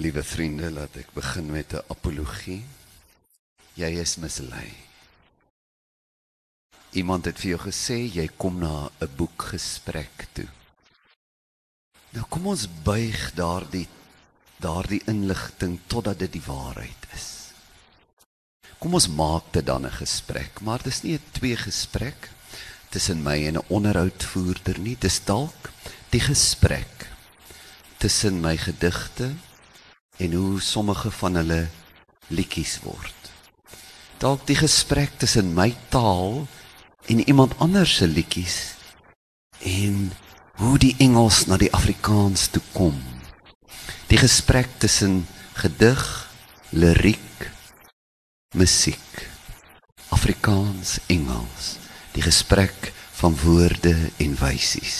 Liewe vriende, laat ek begin met 'n apologie. Jy is mislei. Iemand het vir jou gesê jy kom na 'n boekgesprek toe. Nou kom ons buig daardie daardie inligting totdat dit die waarheid is. Kom ons maak dit dan 'n gesprek, maar dis nie 'n twee gesprek tussen my en 'n onderhoudvoerder nie, dis dalk die gesprek tussen my gedigte en hoe sommige van hulle liedjies word. Dalk die gesprek tussen my taal en iemand anders se liedjies en hoe die Engels na die Afrikaans toe kom. Die gesprek tussen gedig, liriek, musiek, Afrikaans, Engels, die gesprek van woorde en wysies.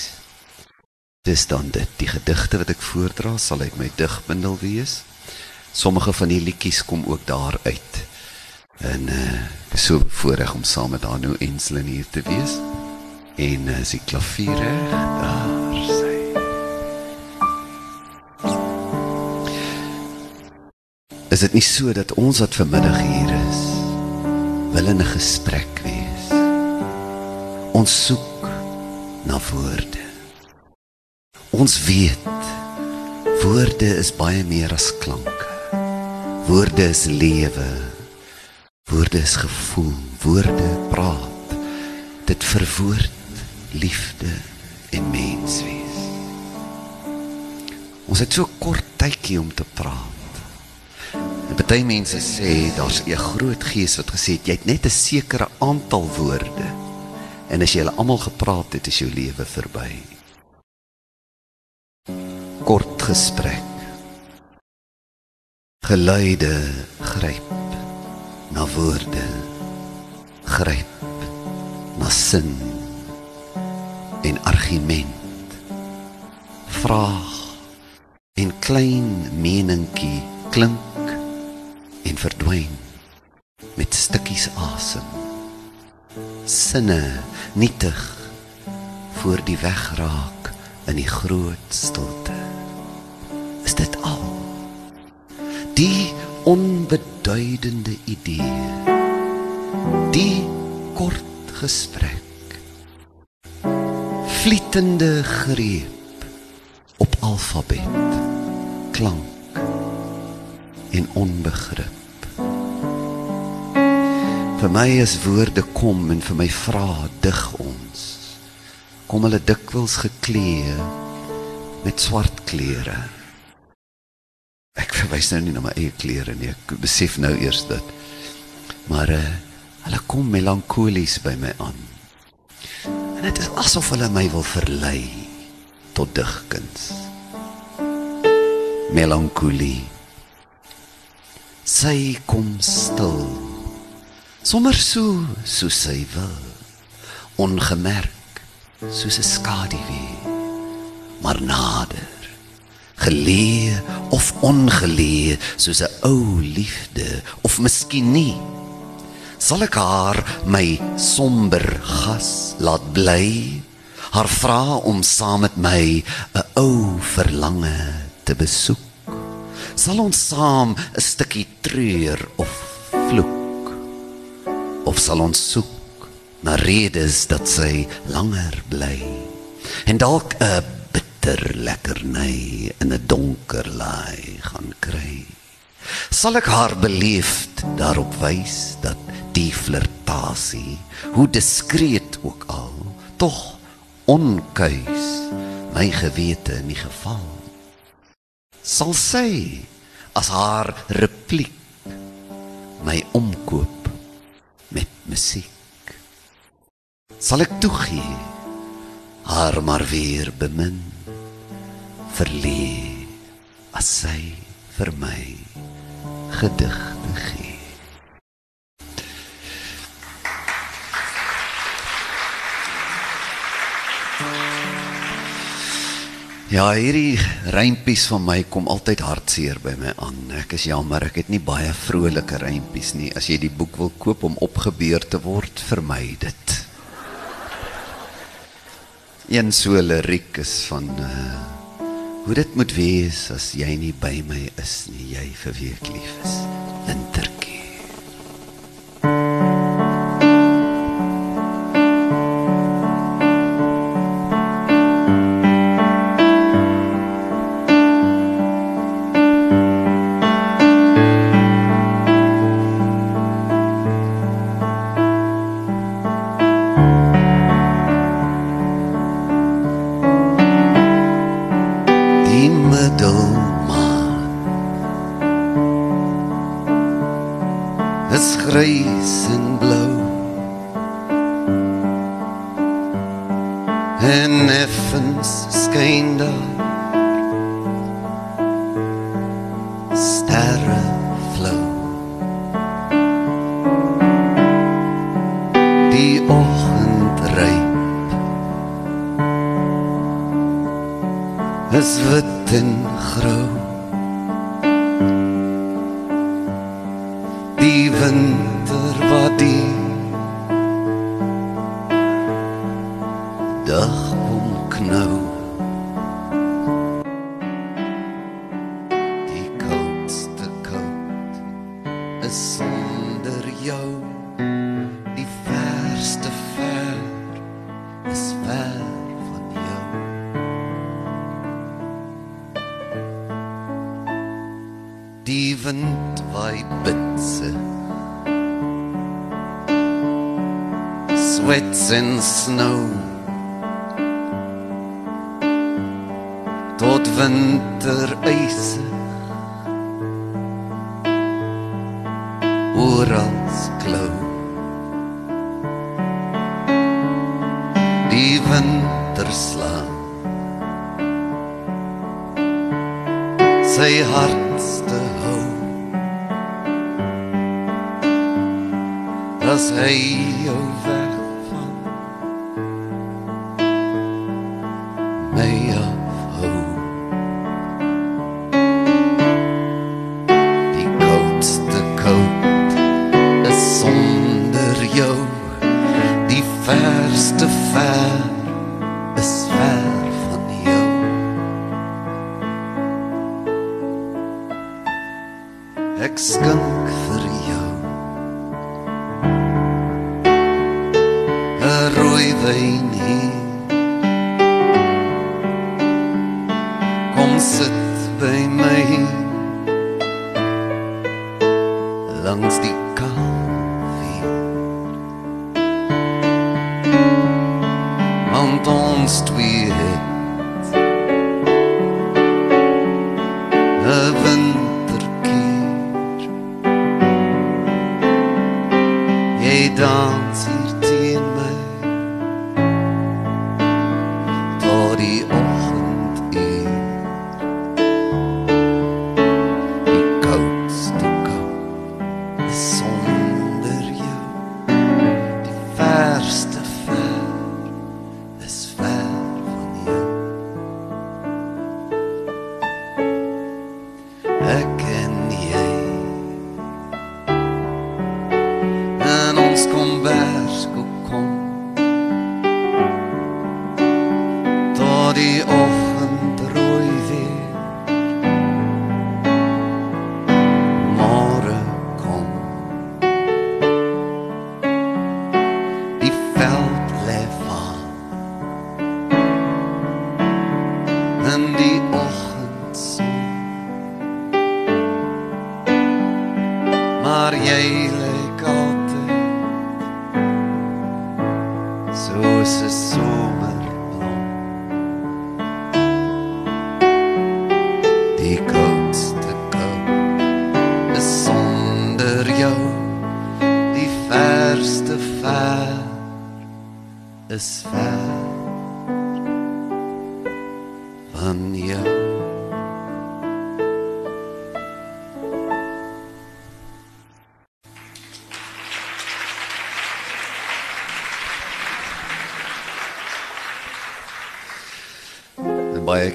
Dis dan dit, die gedigte wat ek voordra sal uit my digbundel wees. Sommige van die liedjies kom ook daar uit. En uh so voorreg om saam met Anu Enslin hier te wees. En uh, is die klavier reg? Daar sy. Is dit nie so dat ons wat vanmiddag hier is, wil in 'n gesprek wees? Ons soek na woorde. Ons weet woorde is baie meer as klanke. Woorde is lewe. Woorde is gevoel. Woorde praat. Dit verwoord liefde en menswees. Ons het so kort tydjie om te praat. En baie mense sê daar's 'n groot gees wat gesê het jy het net 'n sekere aantal woorde. En as jy hulle almal gepraat het, is jou lewe verby. Kort gesprek geluide gryp na woorde gryp na sin en argument. Vraag en klein meningkie klink en verdwyn met stukkies asem. Sinne nietig voor die wegraak in die groot stilte. Is dit al die onbeduidende idee. Die kort gesprek. Vlietende greep op alfabet klank en onbegrip. Vir my is woorde kom en vir my vra dig ons. Kom hulle dikwels geklee met swart klere ek verwys nou nie na my eie klere nie. Ek besef nou eers dit. Maar uh, hulle kom melankolies by my aan. En dit is asof hulle my wil verlei tot digkuns. Melankolie. Sy kom stil. Sommer so so sy wil. Ongemerk soos 'n skaduwee. Maar nader geleë of ongeleë soos 'n ou liefde of miskien nie? Sal ek haar my somber gas laat bly? Haar vra om saam met my 'n ou verlange te besoek? Sal ons saam 'n stukkie treur of vloek? Of sal ons soek na redes dat sy langer bly? En dalk 'n bitter lekkerny in 'n donker laai gaan kry. Sal ek haar beleefd daarop wys dat die flirtasie, hoe diskreet ook al, tog onkuis my gewete in die geval. Sal sy as haar repliek my omkoop met musiek. Sal ek toegee haar maar weer bemin verlee as sy vir my gedigte gee. Ja, hierdie reimpies van my kom altyd hartseer by my aan. Ek is jammer, ek het nie baie vrolike reimpies nie. As jy die boek wil koop om opgebeur te word, vermy dit. Een so liriek is van uh Hoe dit moet wees as jy nie by my is nie, jy vir wie ek lief is. Wintertjie. Sterre flou. Die oggend ryp. Is wit en grou. Die winter wat die dag kom my afhou die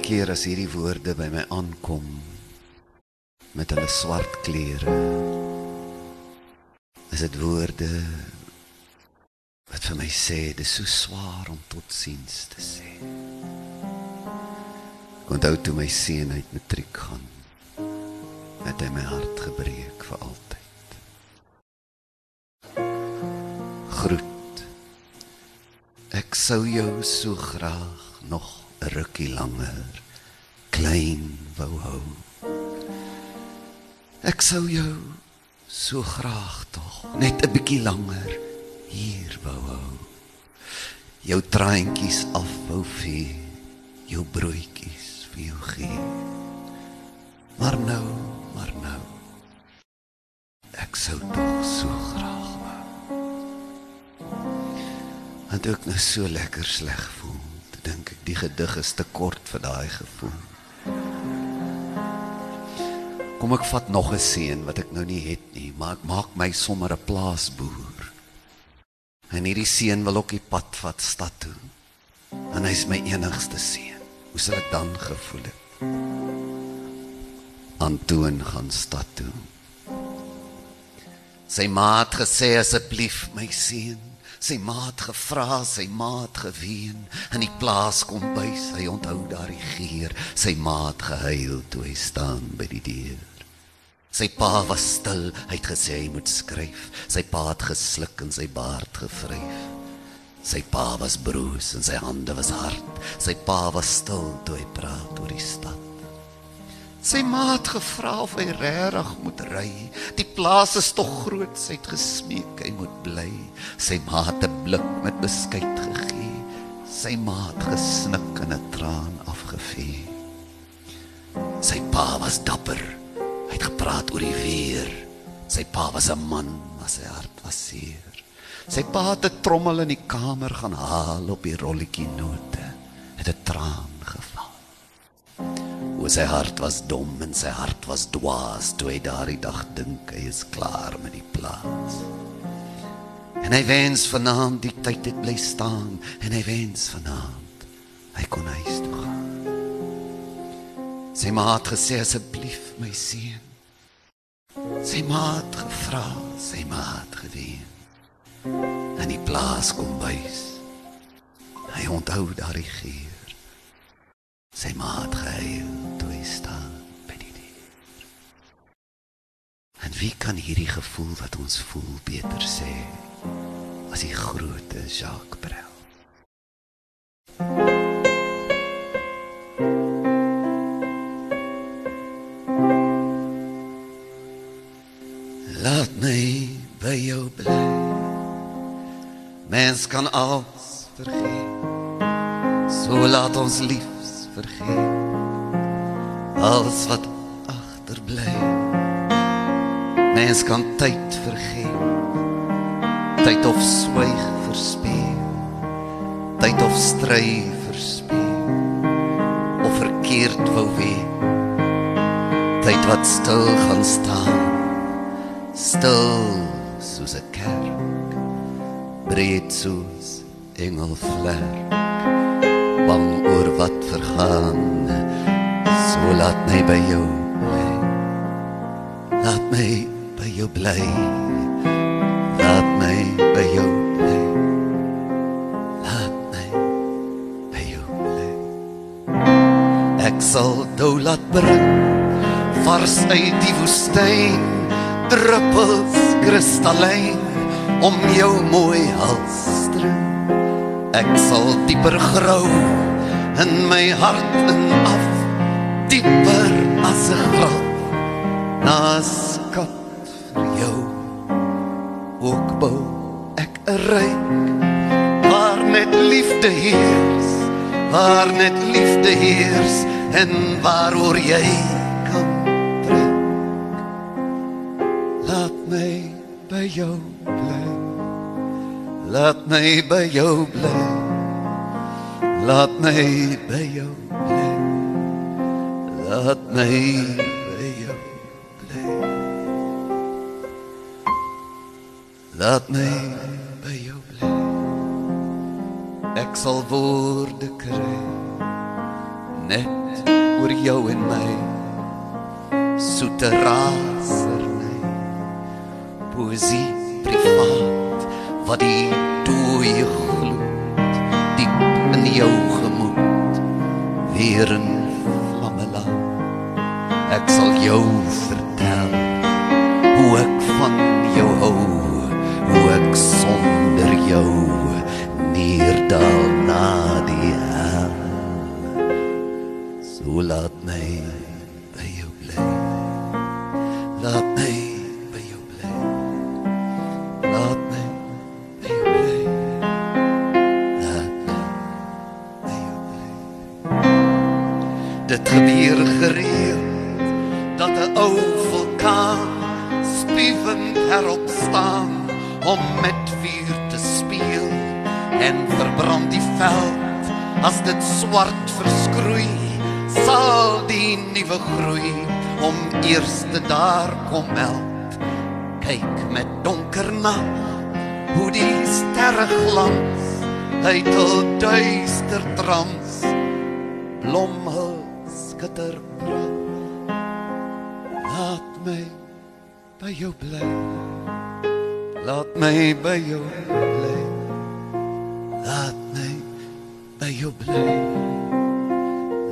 keer as hierdie woorde by my aankom met hulle swart klere is dit woorde wat vir my sê dis so swaar om tot siens te sê. Onthou toe my seun uit matriek gaan. Het hy my hart gebreek vir altyd. Groet. Ek sou jou so graag nog rukkie langer klein wou hou. Ek sou jou so graag tog net 'n bietjie langer hier wou hou. Jou traantjies af wou vee, jou broodjies vir jou gee. Maar nou, maar nou. Ek sou tog so graag wou. Want ek nou so lekker sleg voel. Dink ek die gedig is te kort vir daai gevoel. Kom ek vat nog 'n seën wat ek nou nie het nie, maar ek maak my sommer 'n plaasboer. En hierdie seën wil ook die pad vat stad toe. En hy's my enigste seën. Hoe sal ek dan gevoel het? Antoon gaan stad toe. Sy maat gesê asseblief my seun. Sy maat gevra, sy maat geween in die plaas kom bys. Hy onthou daardie geur. Sy maat gehuil toe hy staan by die deur. Sy pa was stil, hy het gesê hy moet skryf. Sy pa het gesluk en sy baard gevryf. Sy pa was broos en sy hande was hard. Sy pa was stil toe hy praat oor die stad. Sy maat gevra of hy regtig moet ry. Die plaas is tog groot, sy het gesmeek hy moet bly. Sy maat 'n blik met beskuit gegee. Sy maat gesnik en 'n traan afgevee. Sy pa was dapper. Hy het gepraat oor die weer. Sy pa was 'n man, maar sy hart was seer. Sy pa het 'n trommel in die kamer gaan haal op die rolletjie note. Het 'n traan. Hoe sy hart was dom en sy hart was dwaas toe hy daardie dag dink hy is klaar met die plaas. En hy wens vanaand die tyd het bly staan en hy wens vanaand hy kon huis toe gaan. Sy ma het gesê asseblief my seun. Sy ma het gevra, sy ma het geween. En die plaas kom bys. Hy onthou daardie geur. Sy ma het gehuil staan by die deur. En wie kan hierdie gevoel wat ons voel beter sê as die groote Jacques Brel? Laat my by jou bly. Mens kan alles vergeet. So laat ons liefs vergeet. Alles wat agterbly. Mens kan tyd vergeet. Tyd of swyg verspeel. Tyd of stry verspeel. Of verkeerd wou weet. Tyd wat stil gaan staan. Stil soos 'n kerk. Breed soos engelvlerk. Bang oor wat vergaan. So laat my by jou bly. Laat my by jou bly. Laat my by jou bly. Laat my by jou bly. Ek sal jou laat bring vars uit die woestyn druppels kristallyn om jou mooi hals string ek sal dieper grou in my hart en af dieper as 'n graf na skat vir jou. Ook bou ek 'n ryk waar net liefde heers waar net liefde heers en waaroor jy kan trek. Laat my by jou bly laat my by jou bly laat my by jou bly laat my by jou bly. Laat my by jou bly. Ek sal woorde kry net oor jou en my. Soete raserny poesie privaat wat die dooie gloed diep in jou gemoed weer in Ek sal jou vertel hoe ek van jou hou, hoe ek sonder jou neerdal met donker nag hoe die sterre glans hy tot duister trans blomhul skitter brand. Laat my by jou bly. Laat my by jou bly. Laat my by jou bly.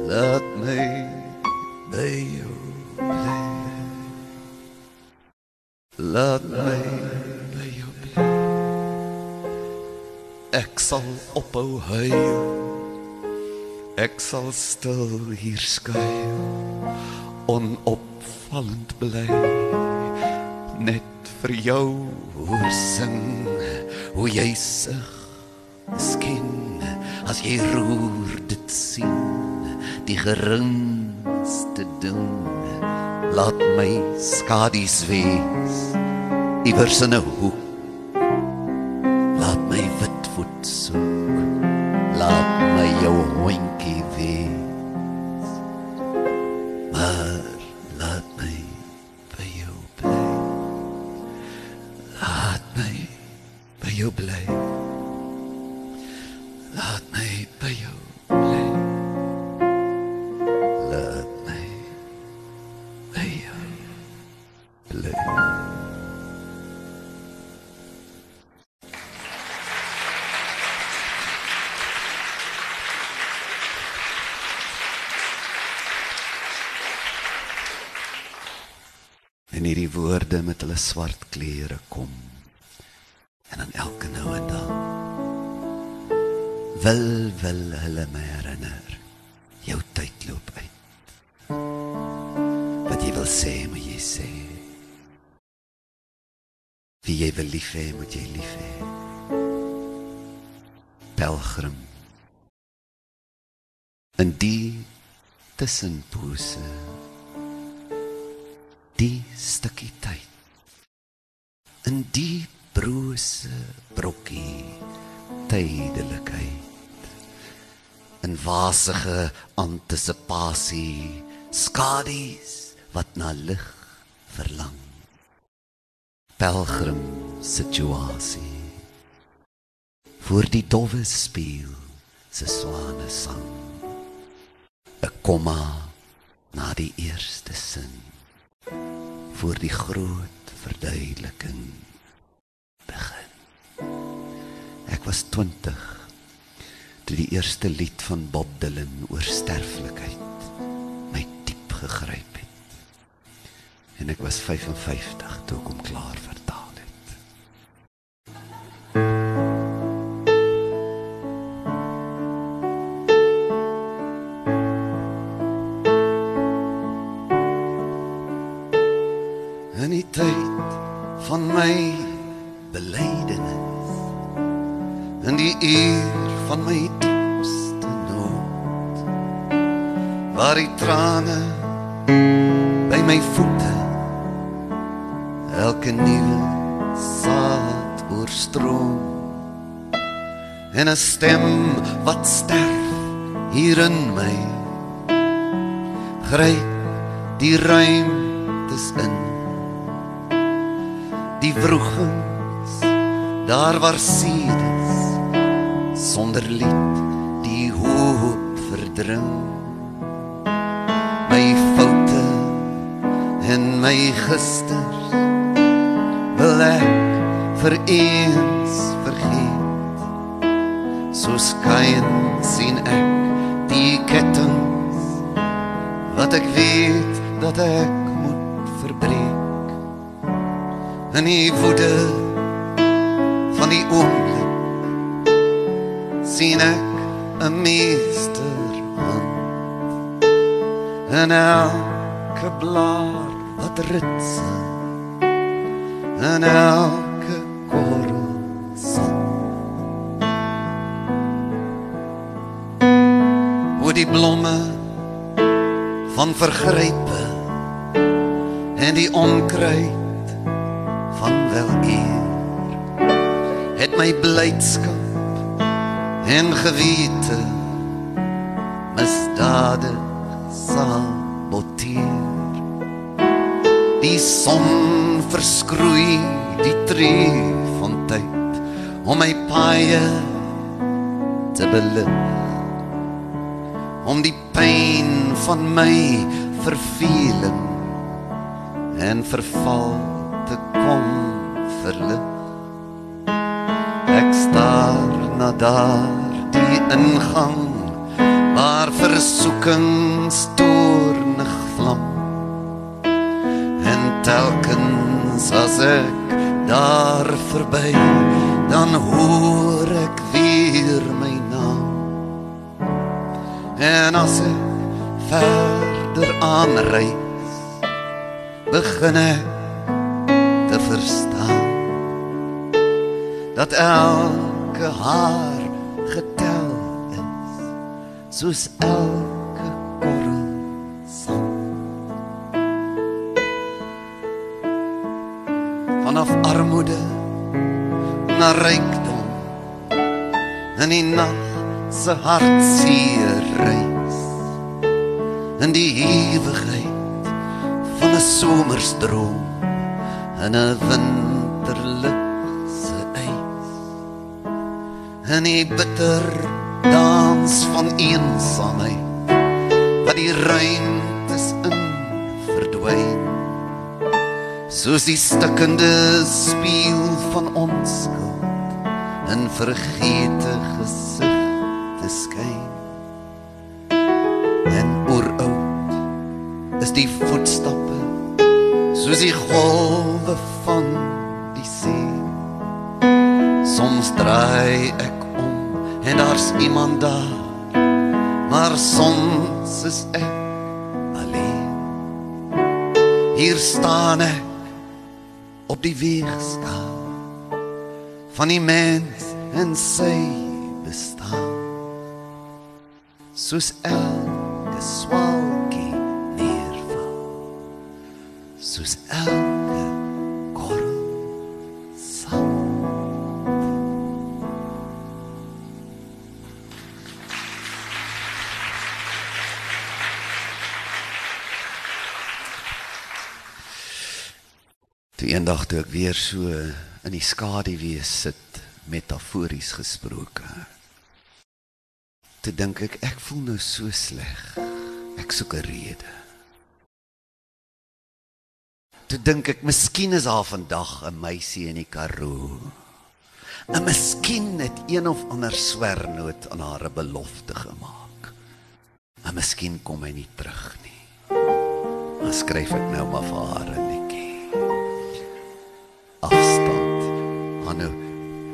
Laat my by jou bly laat my by jou bly ek sal ophou huil. Ek sal stil hier skuil. Onopvallend bly. Net vir jou hoor sing hoe jy sug skien as jy roer dit sien die geringste doen laat my skadies wees iewers in 'n hoek. Laat my wit voet soek. Laat my jou hondjie jou bly en hierdie woorde met hulle swart klere kom. En dan elke nou en dan wil wil hulle my herinner hê moet jy lief hê. Pelgrim. In die tussenpose. Die stukkie tyd. In die brose brokkie tydelikheid. In wasige antisipasie skadies wat na lig verlang. Pelgrim situasie voor die dowwe speel se swane sang 'n komma na die eerste sin voor die groot verduideliking begin. Ek was 20 toe die eerste lied van Bob Dylan oor sterflikheid my diep gegryp het. En ek was 55 toe ek hom klaar vertaal sien ek 'n meester hand en elke blaar wat rits en elke korrel sand. Hoe die blomme van vergrype en die onkruid van weleer het my blydskap en gewete misdade saboteer. Die son verskroei die tree van tyd om my paie te belig om die pyn van my verveling en verval te kom verlig ek staar na daar die ingang waar versoeking stoornig vlam en telkens as ek daar verby dan hoor ek weer my naam. En as ek verder aanreis begin ek te verstaan dat elke haar getel is soos elke korrel sand. Vanaf armoede na rykdom in die nag se hartseer reis. In die ewigheid van 'n somersdroom in 'n winterlig in die bitter dans van eensaamheid wat die ruimtes in verdwyn soos die stikkende spieël van onskuld in vergete gesigte skyn. En oeroud is die voetstappe soos die golwe iemand daar maar soms is ek alleen. Hier staan ek op die weegskaal van die mens en sy bestaan. Soos elke swalkie neerval soos elke eendag toe ek weer so in die skaduwee sit, metafories gesproke. Toe dink ek ek voel nou so sleg. Ek soek 'n rede. Toe dink ek miskien is daar vandag 'n meisie in die Karoo. En miskien het een of ander swernoot aan haar 'n belofte gemaak. En miskien kom hy nie terug nie. Dan skryf ek nou maar vir haar 'n liedjie. Afstand. Hanno,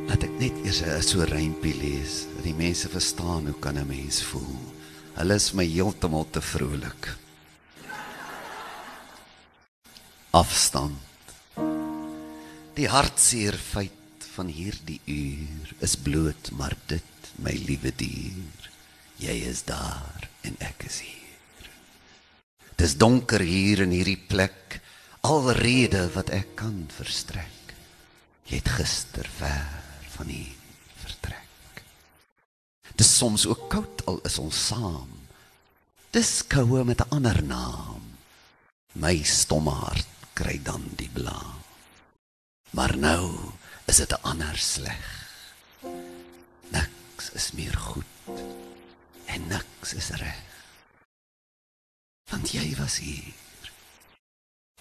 laat ek net eers so rympie lees dat die mense verstaan hoe kan 'n mens voel. Hulle is my heeltemal te vrolik. Afstand. Die hartseer feit van hierdie uur is bloot maar dit, my liewe dier. Jy is daar en ek is hier. Dis donker hier in hierdie plek, alrede wat ek kan verstrek. Jy het gister ver van hier vertrek. Dis soms ook koud al is ons saam. Dis koue met 'n ander naam. My stomme hart kry dan die blaam. Maar nou is dit 'n ander sleg. Niks is meer goed en niks is reg. Want jy was hier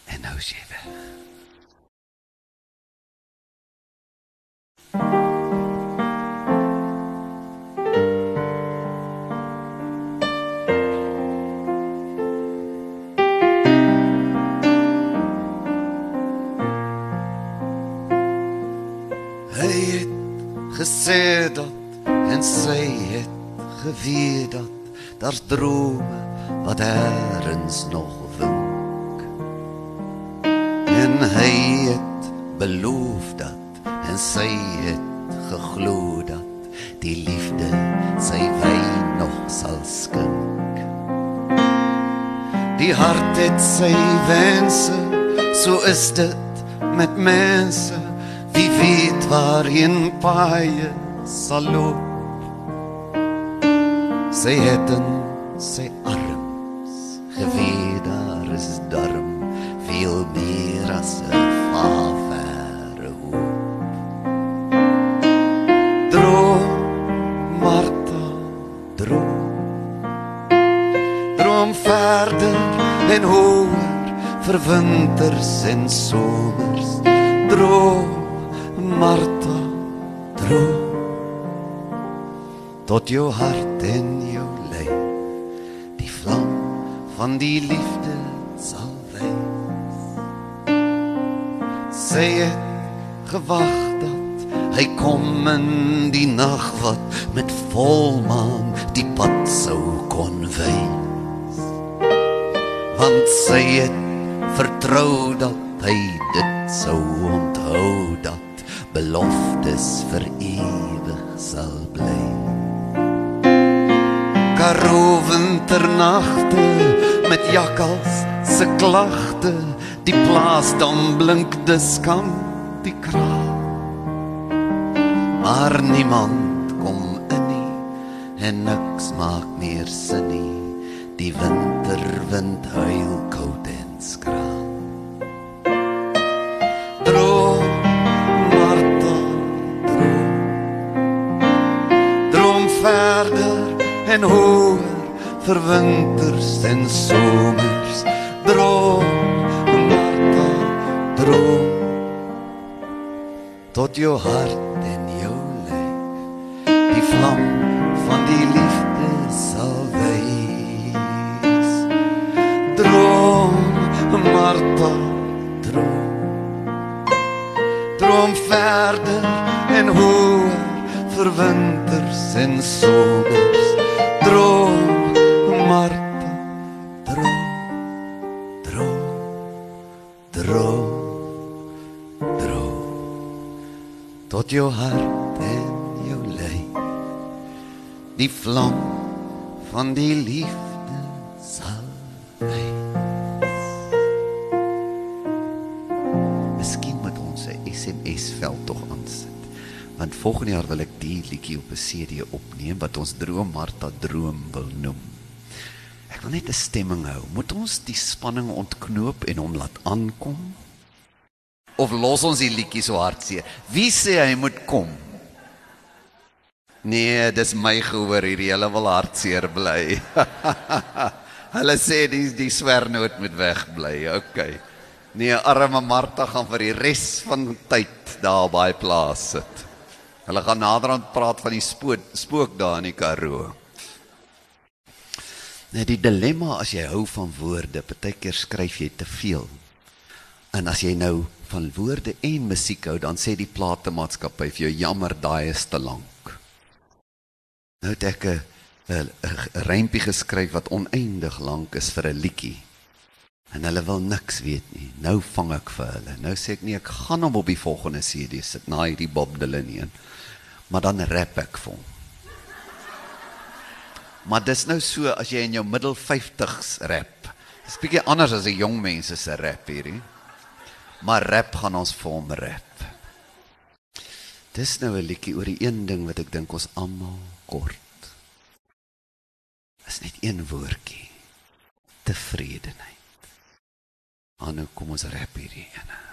en nou is jy weg. gesê dat en sy het geweet dat daar's drome wat herrens nog wink. En hy het beloof dat en sy het geglo dat die liefde sy wyn nog sal skink die hart het sy wense so is dit met mense. Wie weet waarheen paie sal loop. Sy het in sy arms verder en hoër vir winters en somers. Droom Martha droom. Tot jou hart en jou lyf die vlam van die liefde sal wys sy het gewag dat hy kom in die nag wat met volmaan die pad sou kon wys want sy het vertrou dat hy dit sou onthou dat beloftes vir ewig sal bly. Karoo winternagte met jakkals se klagte die plaas dan blink dis kan die kraal. Maar niemand kom in nie en niks maak meer sin nie die winterwind huil koud en skraal. Droom Martha droom. Droom verder en hoor vir winters en somers. Droom Martha droom. Tot jou hart en jou lyf die vlam Martha droom. Droom verder en hoor vir winters en somers droom Martha droom droom droom droom. Tot jou hart en jou lyf die vlam van die liefde volgende jaar wil ek die liedjie op 'n CD opneem wat ons droom Martha droom wil noem. Ek wil net 'n stemming hou. Moet ons die spanning ontknoop en hom laat aankom? Of los ons die liedjie so hartseer? Wie sê hy moet kom? Nee, dis my gehoor hierdie hele wil hartseer bly. Hulle sê die die swernoot moet wegbly. OK. Nee, arme Martha gaan vir die res van tyd daar daai plaas sit. Hulle gaan naderhand praat van die spook spook daar in die Karoo. Net die dilemma as jy hou van woorde, partykeer skryf jy te veel. En as jy nou van woorde en musiek hou, dan sê die platemaatskappy vir jou jammer, daai is te lank. Nou het ek 'n rympie geskryf wat oneindig lank is vir 'n liedjie. En hulle wil niks weet nie. Nou vang ek vir hulle. Nou sê ek nee, ek gaan hom op die volgende CD sit na hierdie Bob Dylan een. Maar dan rap ek vir hom. Maar dis nou so as jy in jou middel 50s rap. Dis bietjie anders as 'n jong mense se rap hierdie. Maar rap gaan ons vir hom rap. Dis nou 'n liedjie oor die een ding wat ek dink ons almal kort. Is net een woordjie. Tevredenheid. Ah, nou kom ons rap hierdie ene.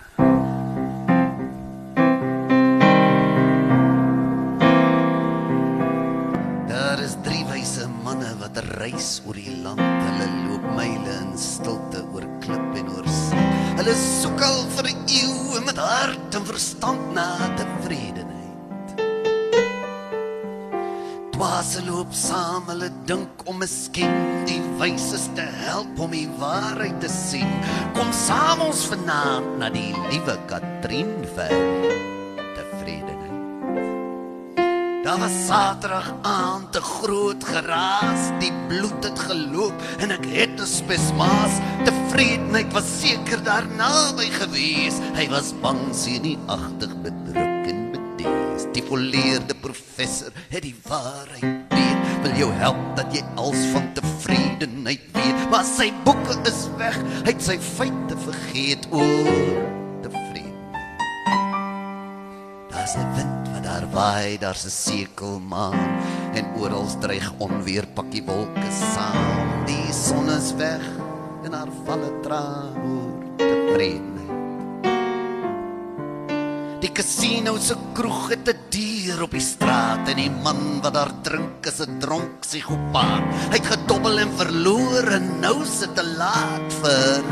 Wat reis oor die land. Hulle loop myle in stilte oor klip en oor see. Hulle soek al vir 'n eeu met hart en verstand na tevredenheid. Dwaase loop saam, hulle dink om miskien die wyses te help om die waarheid te sien. Kom saam ons vanaand na die liewe Katrien vir Daar was Saterdag aan te groot geraas, die bloed het geloop en ek het 'n spesmaas. Tevredenheid was seker daarna by gewees. Hy was bang sien nie agtig bedruk en bedees. Die volleerde professor het die waarheid weet. Wil jou help dat jy als van tevredenheid weet, maar sy boeke is weg. Hy het sy feite vergeet oor Daar's 'n wind wat daar waai, daar's 'n sekelmaan en oral dreig onweer pakkie wolke saam. Die son is weg en haar valle traan oor tevredenheid. Die casino se kroeg het 'n dier op die straat en die man wat daar drink is 'n dronk psigopaat. Hy het gedobbel en verloor en nou sit te laat vir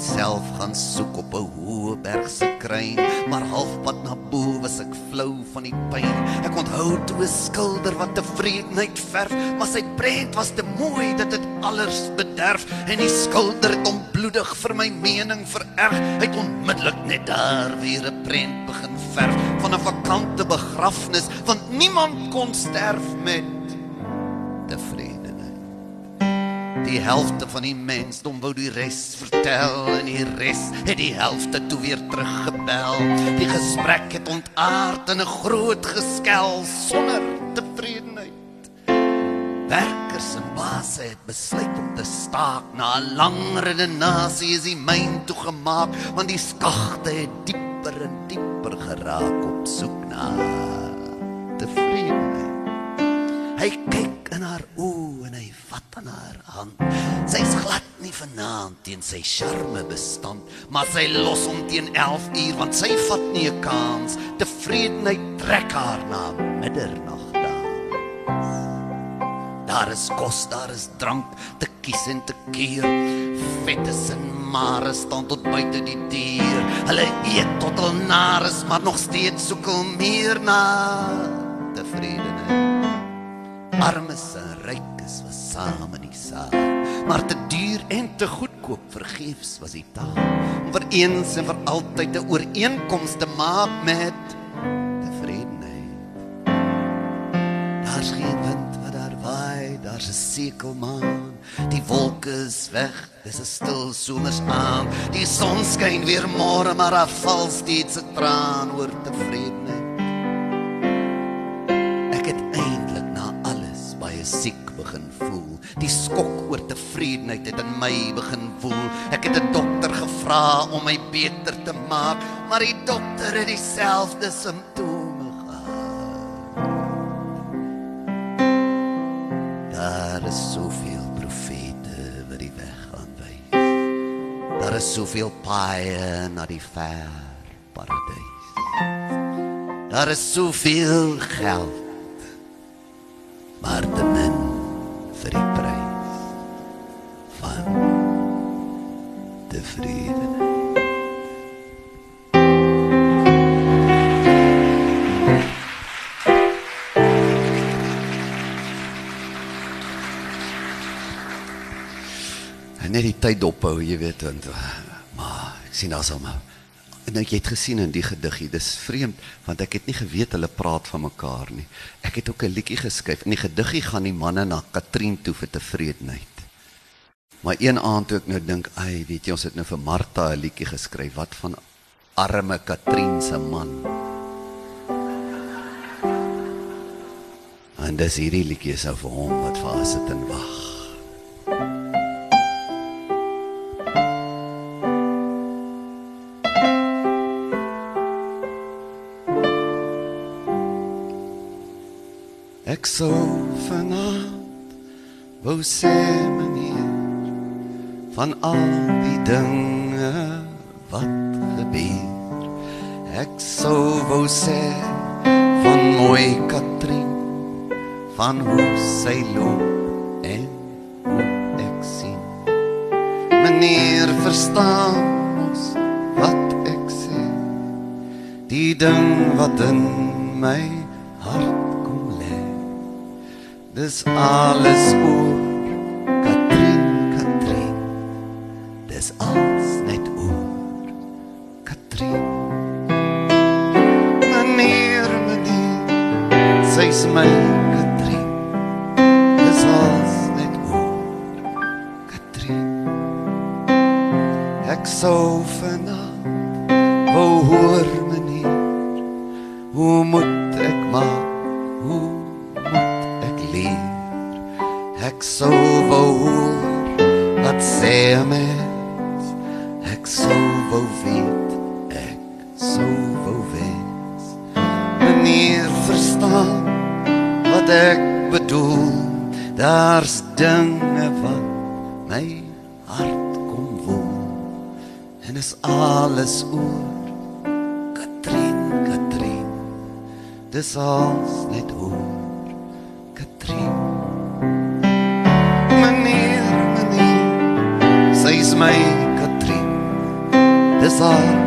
het self gaan soek op 'n hoë berg se kruin, maar halfpad na bo was ek flou van die pyn. Ek onthou toe 'n skilder wat tevredenheid verf, maar sy prent was te mooi dat dit alles bederf en die skilder het onbloedig vir my mening vererg. Hy het onmiddellik net daar weer 'n prent begin verf van 'n vakante begrafnis, want niemand kon sterf met tevrede Die helfte van die mensdom wou die res vertel en die res het die helfte toe weer teruggebel. Die gesprek het ontaard in 'n groot geskel sonder tevredenheid. Werkers en basse het besluit om te staak na 'n lang redenasie is die myn toegemaak want die skagte het dieper en dieper geraak op soek na tevredenheid. Hy kyk in haar oë en hy vat aan haar hand. Sy's glad nie vanaand teen sy charme bestand, maar sy los hom teen 11 uur want sy vat nie 'n kans. Tevredenheid trek haar na middernag. Daar is kos, daar is drank, te kies en te keer. Vettes en mare staan tot buite die deur. Hulle eet tot hulle nar is, maar nog steeds soek hulle meer na tevredenheid armes en rykes was saam in die saal. Maar te duur en te goedkoop vergeefs was die taal. Om vir eens en vir altyd 'n ooreenkoms te maak met tevredenheid. Daar's geen wind wat daar waai daar's 'n sekelmaan. Die wolke is weg dis 'n stil somers aan die son skyn weer môre maar daar val steeds 'n traan oor tevredenheid Die skok oor tevredenheid het in my begin woel. Ek het 'n dokter gevra om my beter te maak, maar die dokter het dieselfde simptome gehad. Daar is soveel profete wat die weg aanwys. Daar is soveel paaie na die ver paradys. Daar is soveel geld. Maar te min tevredenheid. En net die tyd dophou, jy weet, want maar ek sien al maar en nou jy het gesien in die gediggie, dis vreemd want ek het nie geweet hulle praat van mekaar nie. Ek het ook 'n liedjie geskryf. In die gediggie gaan die manne na Katrien toe vir tevredenheid. Maar een aand toe ek nou dink, ai, weet jy, ons het nou vir Martha 'n liedjie geskryf wat van arme Katrien se man. En dis hierdie liedjie is vir hom wat vir haar sit en wag. Ek sou vanaand wou sê meneer van al die dinge wat gebeur. Ek sou wou sê van mooi Katrien, van hoe sy loop en hoe ek sien. Meneer verstaan ons wat ek sê. Die ding wat in my hart kom lê. Dis alles oor is als my Katrin. Dis alles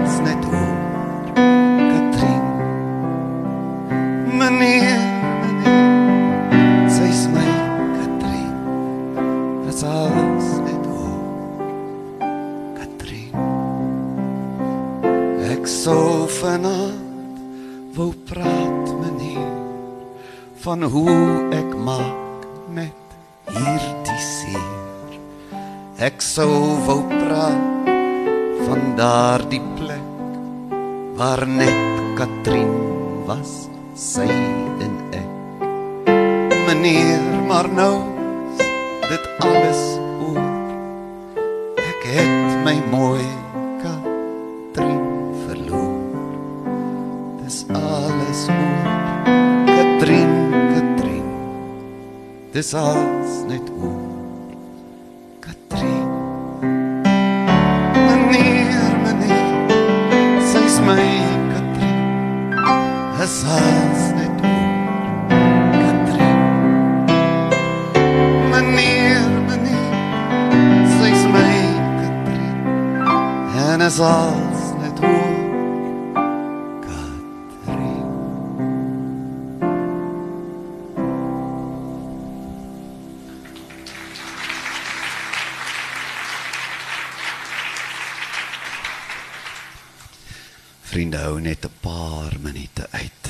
Vriende hou net 'n paar minute uit.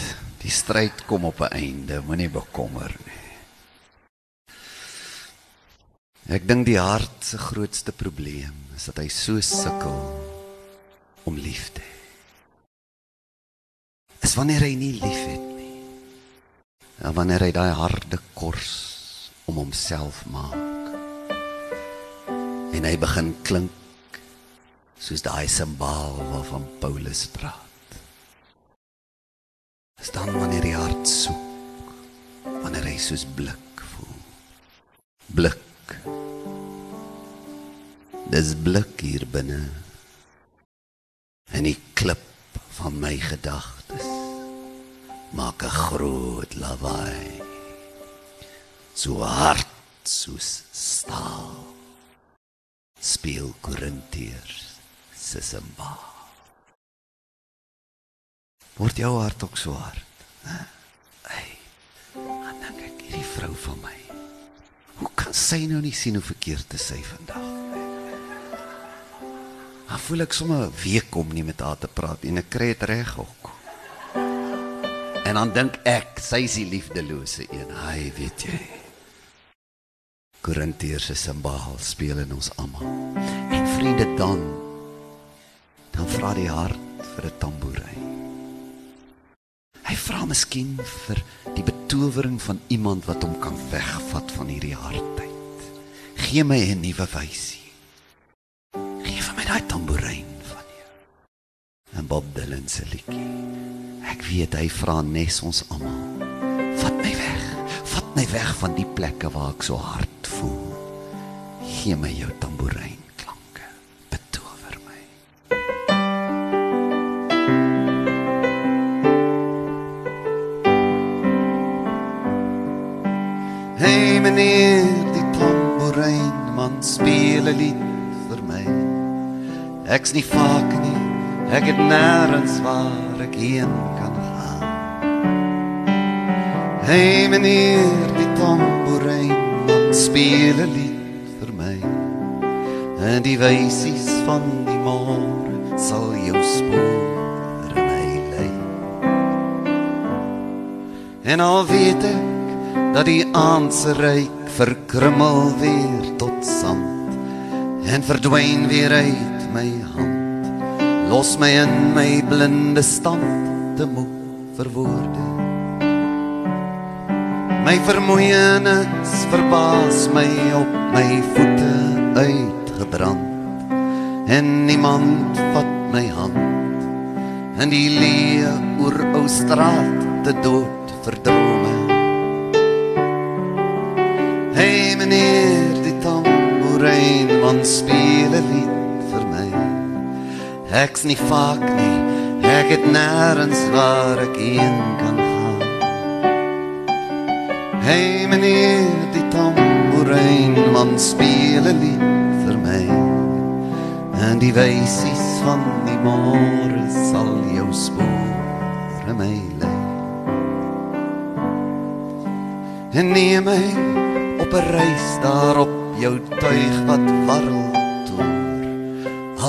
Die stryd kom op 'n einde, moenie bekommer nie. Ek dink die hart se grootste probleem is dat hy so sukkel om lief te hê. Is wanneer hy nie liefhet nie. Ja, wanneer hy daai harde kors om homself maak. En hy begin klink soos daai simbaal waarvan Paulus praat. Is dan wanneer die hart soek, wanneer hy soos blik voel. Blik. Dis blik hier binne. En die klip van my gedagtes maak 'n groot lawaai. So hard soos staal. Speel Korintiërs se simbaal. Word jou hart ook so hard? Hey, dan dink ek hierdie vrou van my. Hoe kan sy nou nie sien hoe verkeerd te sy vandag? Dan voel ek sommer 'n week om nie met haar te praat en ek kry dit reg ook. En dan dink ek sy is die liefdelose een. Hy weet jy. Korintiërs se simbaal speel in ons almal. En vriende dan dan vra die hart vir 'n tamboerijn. Hy vra miskien vir die betowering van iemand wat hom kan wegvat van hierdie hardheid. Gee my 'n nuwe wysie. Gee vir my daai tamboerijn van jou. En Bob Dylan se liedjie. Ek weet hy vra nes ons almal. Vat my weg. Vat my weg van die plekke waar ek so hard voel. Gee my jou tamboerijn 'n lied vir my. Ek's nie vaak nie, ek het nêrens waar ek heen kan gaan. Hey meneer, die tamboerijn man speel 'n lied vir my. En die wysies van die môre sal jou spoor in my lei. En al weet ek dat die aand se ryk verkrummel weer tot en verdwyn weer uit my hand. Los my in my blinde stand te moeg vir woorde. My vermoeienis verbaas my op my voete uitgebrand. En niemand vat my hand. In die leë oor ou straat te dood Ek's nie vaak nie, ek het nêrens waar ek heen kan gaan. Hey meneer, die tamboerijn man speel 'n lied vir my. En die wysies van die môre sal jou spore my lei. En neem my op 'n reis daar op jou tuig wat warrel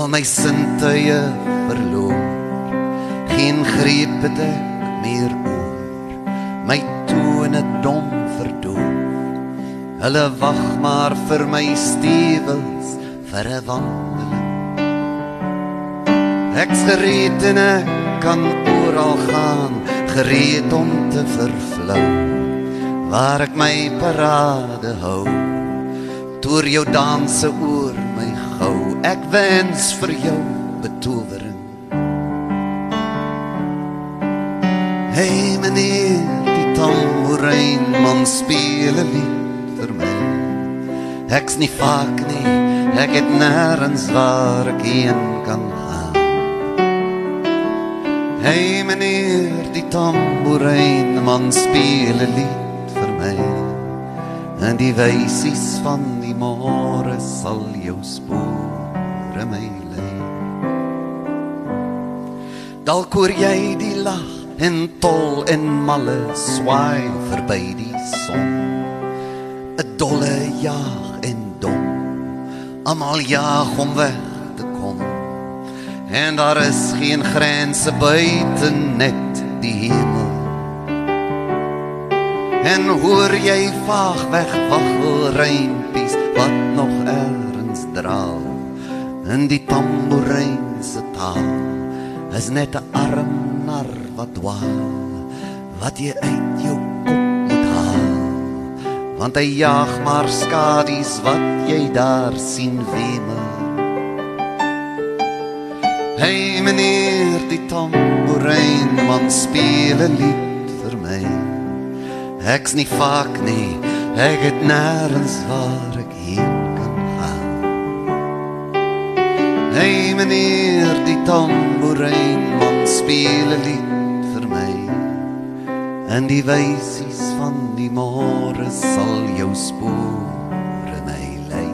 al my sintuie verloor. Geen greep het ek meer oor. My tone dom verdoof hulle wag maar vir my stewels vir 'n wandeling. Ek's gereed en ek kan oral gaan gereed om te vervlou. Waar ek my parade hou toer jou danse oor my gou ek wens vir jou betowering hey meneer die tamboerijn man speel 'n lied vir my. Ek's nie vaak nie ek het nêrens waar ek heen kan gaan. Hey meneer die tamboerijn man speel 'n lied my. En die wysies van die môre sal jou spore my lei. Dalk hoor jy die lag en tol en malle swaai verby die son. 'n dolle jag en dom almal jag om weg te kom. En daar is geen grense buite net die hemel. En hoor jy vaag weg waggel reimpies wat nog erns draal in die tamboerijn se taal is net 'n arm nar wat dwaal wat jy uit jou kop moet haal. Want hy jaag maar skadies wat jy daar sien wemel Hey meneer die tamboerijn man speel 'n lied vir my. Ek's nie vaak nie, ek het nêrens waar ek heen Hey meneer, die tamboerijn man speel 'n lied vir my. En die wysies van die môre sal jou spore my lei.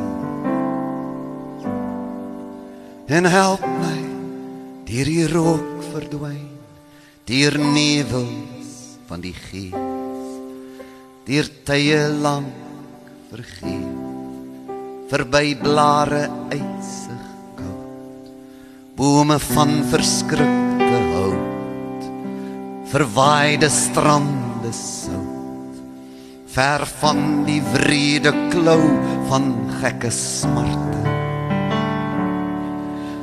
En help my deur die rook verdwyn, deur nevels van die gees deur tye lank vergeet verby blare koud bome van verskrikte hout verwaaide strande sout ver van die wrede klou van gekke smarte.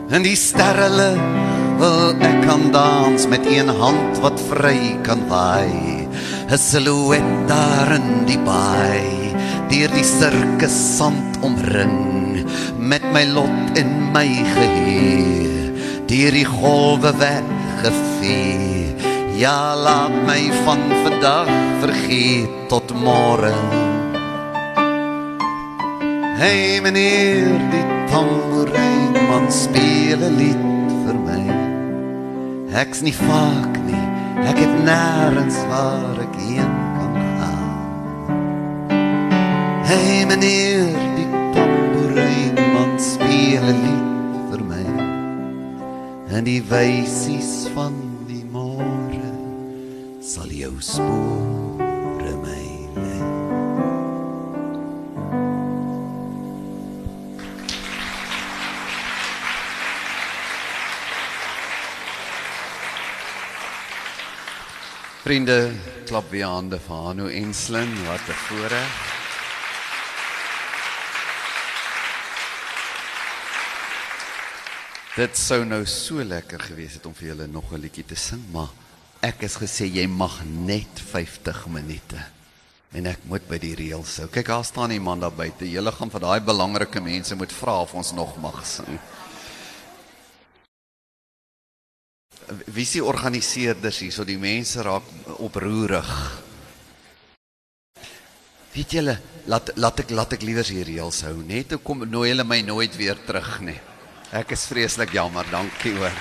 En die sterre wil ek kan dans met een hand wat vry kan waai 'n silhouet daar in die baai deur die sirkus sand omring met my lot en my geheer deur die golwe weggevee ja laat my van vandag vergeet tot môre. Hey meneer die tamboerijn man speel 'n lied vir my. Ek's nie vaak nie ek het nêrens waar ek heen kan gaan. Hey meneer die tamboerijn man speel 'n lied en die wysies van die môre sal jou spore my lei Vriende, klap weer hande vir Hanu Enslin, wat 'n voorreg. Dit sou nou so lekker gewees het om vir julle nog 'n liedjie te sing, maar ek is gesê jy mag net 50 minute. En ek moet by die reëls hou. Kyk, daar staan iemand daar buite. Julle gaan vir daai belangrike mense moet vra of ons nog mag sing. Wie die organiseerders hier? So die mense raak oproerig. Weet julle, laat laat ek laat ek liewer hier reëls hou. Net hoe kom nooi hulle my nooit weer terug nie. Ek is vreeslik jammer. Dankie hoor.